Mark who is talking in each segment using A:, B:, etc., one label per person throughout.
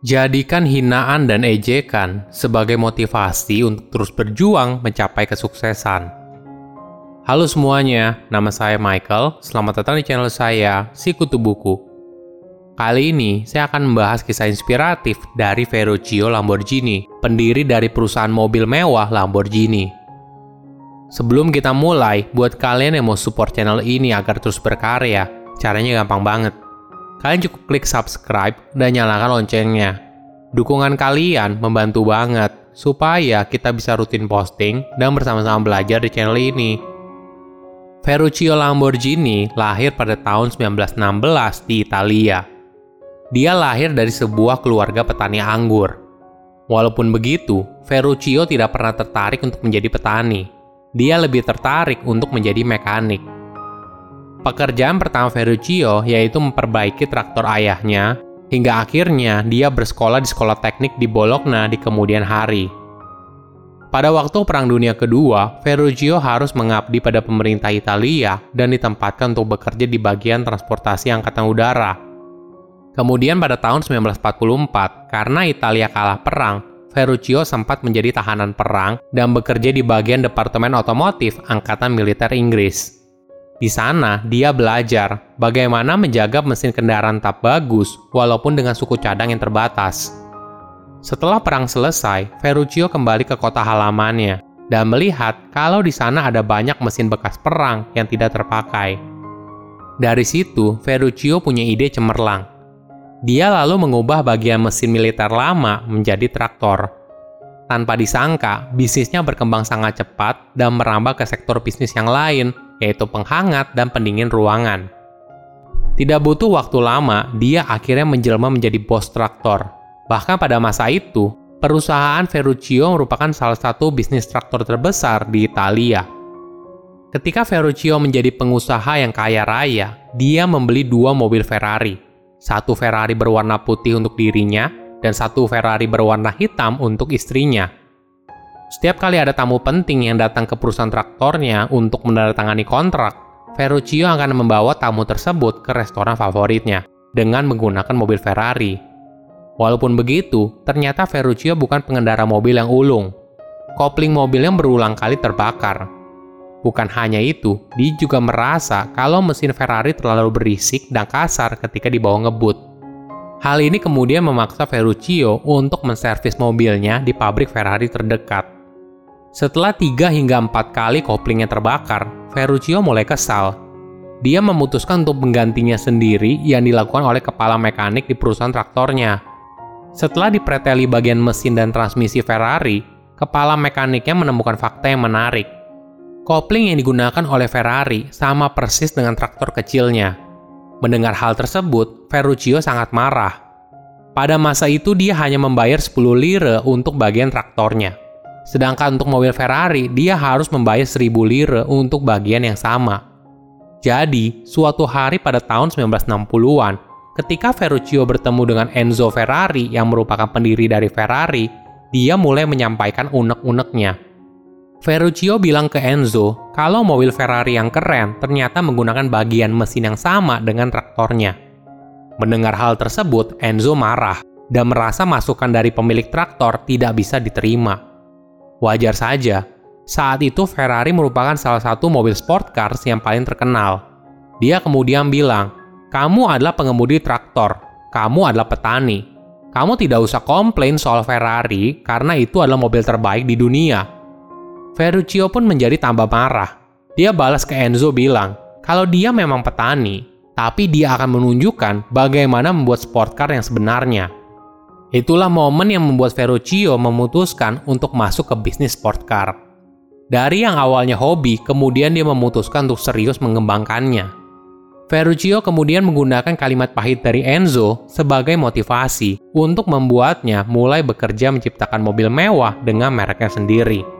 A: Jadikan hinaan dan ejekan sebagai motivasi untuk terus berjuang mencapai kesuksesan. Halo semuanya, nama saya Michael. Selamat datang di channel saya, Sikutu Buku. Kali ini saya akan membahas kisah inspiratif dari Ferruccio Lamborghini, pendiri dari perusahaan mobil mewah Lamborghini. Sebelum kita mulai, buat kalian yang mau support channel ini agar terus berkarya, caranya gampang banget kalian cukup klik subscribe dan nyalakan loncengnya. Dukungan kalian membantu banget supaya kita bisa rutin posting dan bersama-sama belajar di channel ini. Ferruccio Lamborghini lahir pada tahun 1916 di Italia. Dia lahir dari sebuah keluarga petani anggur. Walaupun begitu, Ferruccio tidak pernah tertarik untuk menjadi petani. Dia lebih tertarik untuk menjadi mekanik. Pekerjaan pertama Ferruccio yaitu memperbaiki traktor ayahnya, hingga akhirnya dia bersekolah di sekolah teknik di Bologna di kemudian hari. Pada waktu Perang Dunia Kedua, Ferruccio harus mengabdi pada pemerintah Italia dan ditempatkan untuk bekerja di bagian transportasi angkatan udara. Kemudian pada tahun 1944, karena Italia kalah perang, Ferruccio sempat menjadi tahanan perang dan bekerja di bagian Departemen Otomotif Angkatan Militer Inggris. Di sana, dia belajar bagaimana menjaga mesin kendaraan tetap bagus walaupun dengan suku cadang yang terbatas. Setelah perang selesai, Ferruccio kembali ke kota halamannya dan melihat kalau di sana ada banyak mesin bekas perang yang tidak terpakai. Dari situ, Ferruccio punya ide cemerlang. Dia lalu mengubah bagian mesin militer lama menjadi traktor. Tanpa disangka, bisnisnya berkembang sangat cepat dan merambah ke sektor bisnis yang lain, yaitu penghangat dan pendingin ruangan. Tidak butuh waktu lama, dia akhirnya menjelma menjadi bos traktor. Bahkan pada masa itu, perusahaan Ferruccio merupakan salah satu bisnis traktor terbesar di Italia. Ketika Ferruccio menjadi pengusaha yang kaya raya, dia membeli dua mobil Ferrari. Satu Ferrari berwarna putih untuk dirinya, dan satu Ferrari berwarna hitam untuk istrinya. Setiap kali ada tamu penting yang datang ke perusahaan traktornya untuk menandatangani kontrak, Ferruccio akan membawa tamu tersebut ke restoran favoritnya dengan menggunakan mobil Ferrari. Walaupun begitu, ternyata Ferruccio bukan pengendara mobil yang ulung. Kopling mobilnya berulang kali terbakar. Bukan hanya itu, dia juga merasa kalau mesin Ferrari terlalu berisik dan kasar ketika dibawa ngebut. Hal ini kemudian memaksa Ferruccio untuk menservis mobilnya di pabrik Ferrari terdekat. Setelah tiga hingga empat kali koplingnya terbakar, Ferruccio mulai kesal. Dia memutuskan untuk menggantinya sendiri yang dilakukan oleh kepala mekanik di perusahaan traktornya. Setelah dipreteli bagian mesin dan transmisi Ferrari, kepala mekaniknya menemukan fakta yang menarik. Kopling yang digunakan oleh Ferrari sama persis dengan traktor kecilnya. Mendengar hal tersebut, Ferruccio sangat marah. Pada masa itu dia hanya membayar 10 lire untuk bagian traktornya. Sedangkan untuk mobil Ferrari, dia harus membayar 1000 lire untuk bagian yang sama. Jadi, suatu hari pada tahun 1960-an, ketika Ferruccio bertemu dengan Enzo Ferrari yang merupakan pendiri dari Ferrari, dia mulai menyampaikan unek-uneknya. Ferruccio bilang ke Enzo kalau mobil Ferrari yang keren ternyata menggunakan bagian mesin yang sama dengan traktornya. Mendengar hal tersebut, Enzo marah dan merasa masukan dari pemilik traktor tidak bisa diterima. Wajar saja, saat itu Ferrari merupakan salah satu mobil sport cars yang paling terkenal. Dia kemudian bilang, kamu adalah pengemudi traktor, kamu adalah petani. Kamu tidak usah komplain soal Ferrari karena itu adalah mobil terbaik di dunia. Ferruccio pun menjadi tambah marah. Dia balas ke Enzo bilang, kalau dia memang petani, tapi dia akan menunjukkan bagaimana membuat sport car yang sebenarnya. Itulah momen yang membuat Ferruccio memutuskan untuk masuk ke bisnis sport car. Dari yang awalnya hobi, kemudian dia memutuskan untuk serius mengembangkannya. Ferruccio kemudian menggunakan kalimat pahit dari Enzo sebagai motivasi untuk membuatnya mulai bekerja menciptakan mobil mewah dengan mereknya sendiri.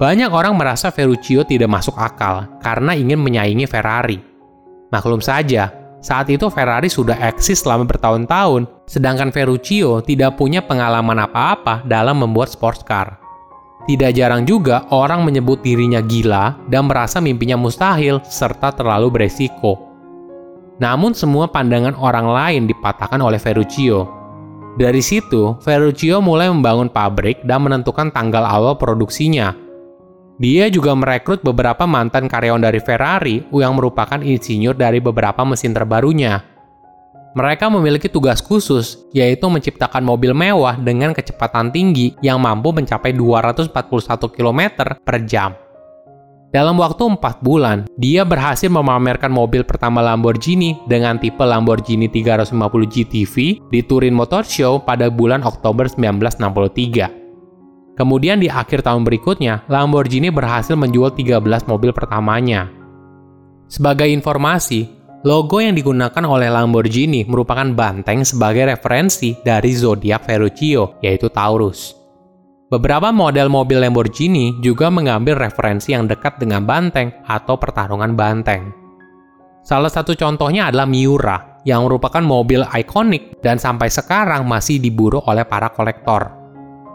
A: Banyak orang merasa Ferruccio tidak masuk akal karena ingin menyaingi Ferrari. Maklum saja, saat itu Ferrari sudah eksis selama bertahun-tahun, sedangkan Ferruccio tidak punya pengalaman apa-apa dalam membuat sports car. Tidak jarang juga orang menyebut dirinya gila dan merasa mimpinya mustahil serta terlalu beresiko. Namun semua pandangan orang lain dipatahkan oleh Ferruccio. Dari situ, Ferruccio mulai membangun pabrik dan menentukan tanggal awal produksinya. Dia juga merekrut beberapa mantan karyawan dari Ferrari yang merupakan insinyur dari beberapa mesin terbarunya. Mereka memiliki tugas khusus, yaitu menciptakan mobil mewah dengan kecepatan tinggi yang mampu mencapai 241 km per jam. Dalam waktu 4 bulan, dia berhasil memamerkan mobil pertama Lamborghini dengan tipe Lamborghini 350 GTV di Turin Motor Show pada bulan Oktober 1963. Kemudian di akhir tahun berikutnya, Lamborghini berhasil menjual 13 mobil pertamanya. Sebagai informasi, Logo yang digunakan oleh Lamborghini merupakan banteng sebagai referensi dari zodiak Ferruccio, yaitu Taurus. Beberapa model mobil Lamborghini juga mengambil referensi yang dekat dengan banteng atau pertarungan banteng. Salah satu contohnya adalah Miura, yang merupakan mobil ikonik dan sampai sekarang masih diburu oleh para kolektor.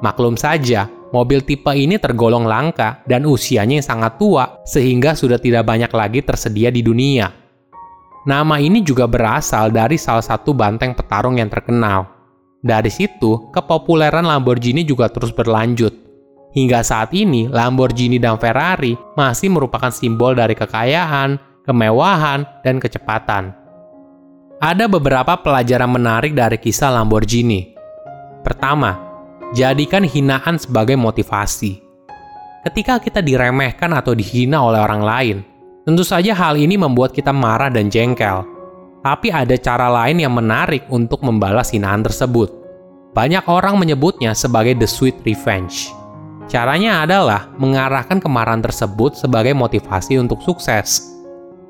A: Maklum saja, mobil tipe ini tergolong langka dan usianya yang sangat tua sehingga sudah tidak banyak lagi tersedia di dunia. Nama ini juga berasal dari salah satu banteng petarung yang terkenal. Dari situ, kepopuleran Lamborghini juga terus berlanjut. Hingga saat ini, Lamborghini dan Ferrari masih merupakan simbol dari kekayaan, kemewahan, dan kecepatan. Ada beberapa pelajaran menarik dari kisah Lamborghini. Pertama, jadikan hinaan sebagai motivasi. Ketika kita diremehkan atau dihina oleh orang lain, Tentu saja hal ini membuat kita marah dan jengkel. Tapi ada cara lain yang menarik untuk membalas hinaan tersebut. Banyak orang menyebutnya sebagai the sweet revenge. Caranya adalah mengarahkan kemarahan tersebut sebagai motivasi untuk sukses.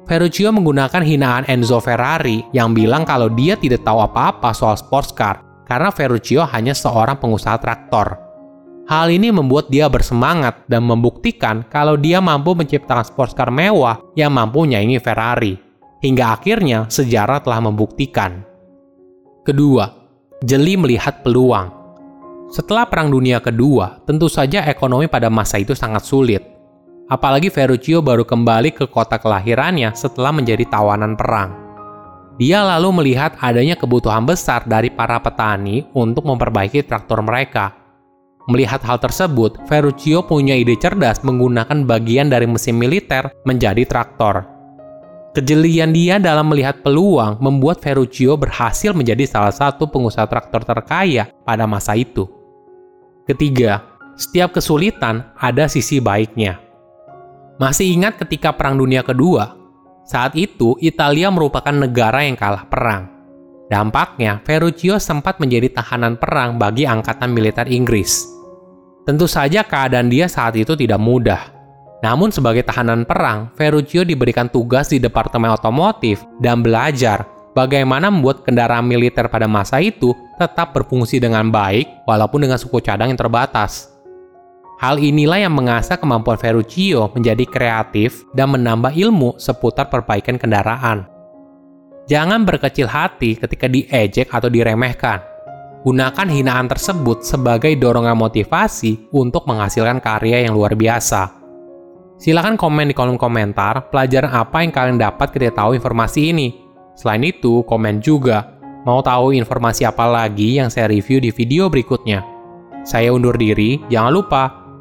A: Ferruccio menggunakan hinaan Enzo Ferrari yang bilang kalau dia tidak tahu apa-apa soal sports car karena Ferruccio hanya seorang pengusaha traktor. Hal ini membuat dia bersemangat dan membuktikan kalau dia mampu menciptakan sports car mewah yang mampu nyaingi Ferrari. Hingga akhirnya sejarah telah membuktikan. Kedua, jeli melihat peluang. Setelah Perang Dunia Kedua, tentu saja ekonomi pada masa itu sangat sulit. Apalagi Ferruccio baru kembali ke kota kelahirannya setelah menjadi tawanan perang. Dia lalu melihat adanya kebutuhan besar dari para petani untuk memperbaiki traktor mereka Melihat hal tersebut, Ferruccio punya ide cerdas menggunakan bagian dari mesin militer menjadi traktor. Kejelian dia dalam melihat peluang membuat Ferruccio berhasil menjadi salah satu pengusaha traktor terkaya pada masa itu. Ketiga, setiap kesulitan ada sisi baiknya. Masih ingat ketika Perang Dunia Kedua? Saat itu, Italia merupakan negara yang kalah perang. Dampaknya, Ferruccio sempat menjadi tahanan perang bagi angkatan militer Inggris. Tentu saja keadaan dia saat itu tidak mudah. Namun sebagai tahanan perang, Ferruccio diberikan tugas di Departemen Otomotif dan belajar bagaimana membuat kendaraan militer pada masa itu tetap berfungsi dengan baik walaupun dengan suku cadang yang terbatas. Hal inilah yang mengasah kemampuan Ferruccio menjadi kreatif dan menambah ilmu seputar perbaikan kendaraan. Jangan berkecil hati ketika diejek atau diremehkan Gunakan hinaan tersebut sebagai dorongan motivasi untuk menghasilkan karya yang luar biasa. Silahkan komen di kolom komentar pelajaran apa yang kalian dapat ketika tahu informasi ini. Selain itu, komen juga mau tahu informasi apa lagi yang saya review di video berikutnya. Saya undur diri, jangan lupa